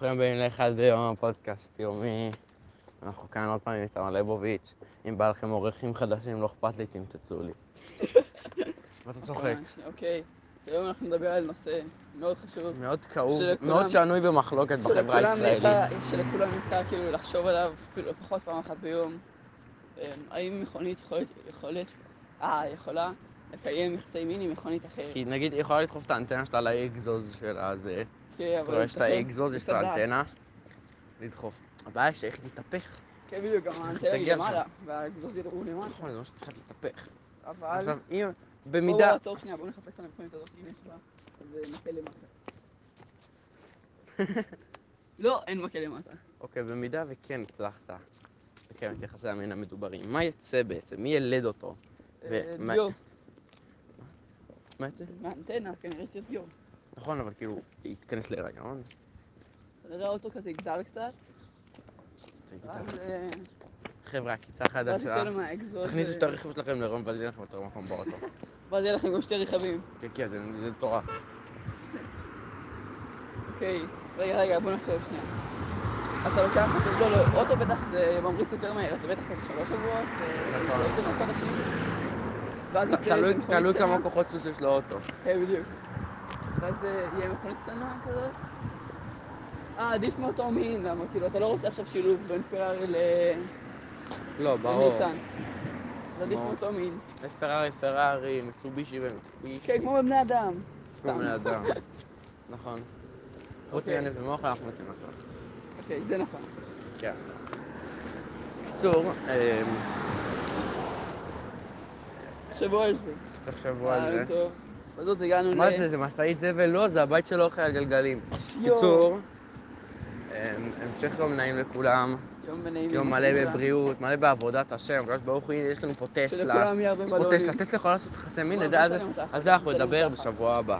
ברוכים הבאים לאחד ביום הפודקאסט יומי. אנחנו כאן עוד פעם עם איתמר ליבוביץ'. אם בא לכם אורחים חדשים, לא אכפת לי, תמצצו לי. ואתה צוחק. אוקיי. היום אנחנו נדבר על נושא מאוד חשוב. מאוד כאוב, מאוד שנוי במחלוקת בחברה הישראלית. שלכולם יצא כאילו לחשוב עליו אפילו לפחות פעם אחת ביום. אמ, האם מכונית יכולת, יכולת, אה, יכולה לקיים יחסי מין עם מכונית אחרת? כי נגיד, היא יכולה לדחוף את האנטנה שלה לאגזוז של הזה. כן, רואה יש את האגזוז, יש את. האנטנה. לדחוף. הבעיה שאיך היא תתהפך. כן, בדיוק, גם האנטנה היא. למעלה, והאגזוז ידעו למטה. נכון, זה ממש צריכה להתהפך. אבל... עכשיו, אם, בואו במידה... נעצור שנייה, בואו נחפש את המכונית הזאת, אם יש בה איזה מקל למטה. לא, אין מקל למטה. אוקיי, במידה וכן הצלחת לקיים את יחסי המין המדוברים, מה יצא בעצם? מי ילד אותו? אה, דיו, מה יצא? מהאנטנה, כנראה יצא דיו. נכון, אבל כאילו, היא תיכנס להיריון. נראה האוטו כזה יגדל קצת, אה, חבר'ה, עקיצה ואז חדשה. תכניסו את הרכב שלכם להיריון ואז יהיה לכם יותר מקום באוטו. ואז יהיה לכם גם שתי רכבים. כן, כן, זה זה מטורף. אוקיי, רגע, רגע, בוא נחשוב שנייה. אתה לוקח את זה, לא, לא, אוטו בטח זה ממריץ יותר מהר, אז זה בטח כזה שלוש שבועות, אה, נכון. לא יותר חודשים. תלוי-. כמה כוחות סוס יש לאוטו. כן, בדיוק. ואז אה, יהיה מכונית קטנה כזאת. אה, עדיף מאותו מין, למה? כאילו, אתה לא רוצה עכשיו שילוב בין פרארי ל- לא, ברור. לניסן. אז עדיף. מאותו מין. פרארי, פרארי, מיצובישי ומיצובישי. כן, כמו בבני אדם. כמו סתם. בני אדם. נכון. חוץ אוקיי. מנפש ומוח אנחנו מתים הכל. אוקיי, זה נכון. כן. בקיצור, אמ, תחשבו על זה. תחשבו על רעיון זה. בזאת הגענו ל... מה זה, זה משאית זבל? לא, זה הבית של אוכל על גלגלים. אמ, המשך יום נעים לכולם. יום בנעים. יום מלא בבריאות, מלא בעבודת השם. הקדוש ברוך הוא, יש לנו פה טסלה. שלכולם יהיה הרבה יש פה. טסלה, טסלה יכולה לעשות יחסי מין, אז- זה אנחנו נדבר. בשבוע הבא.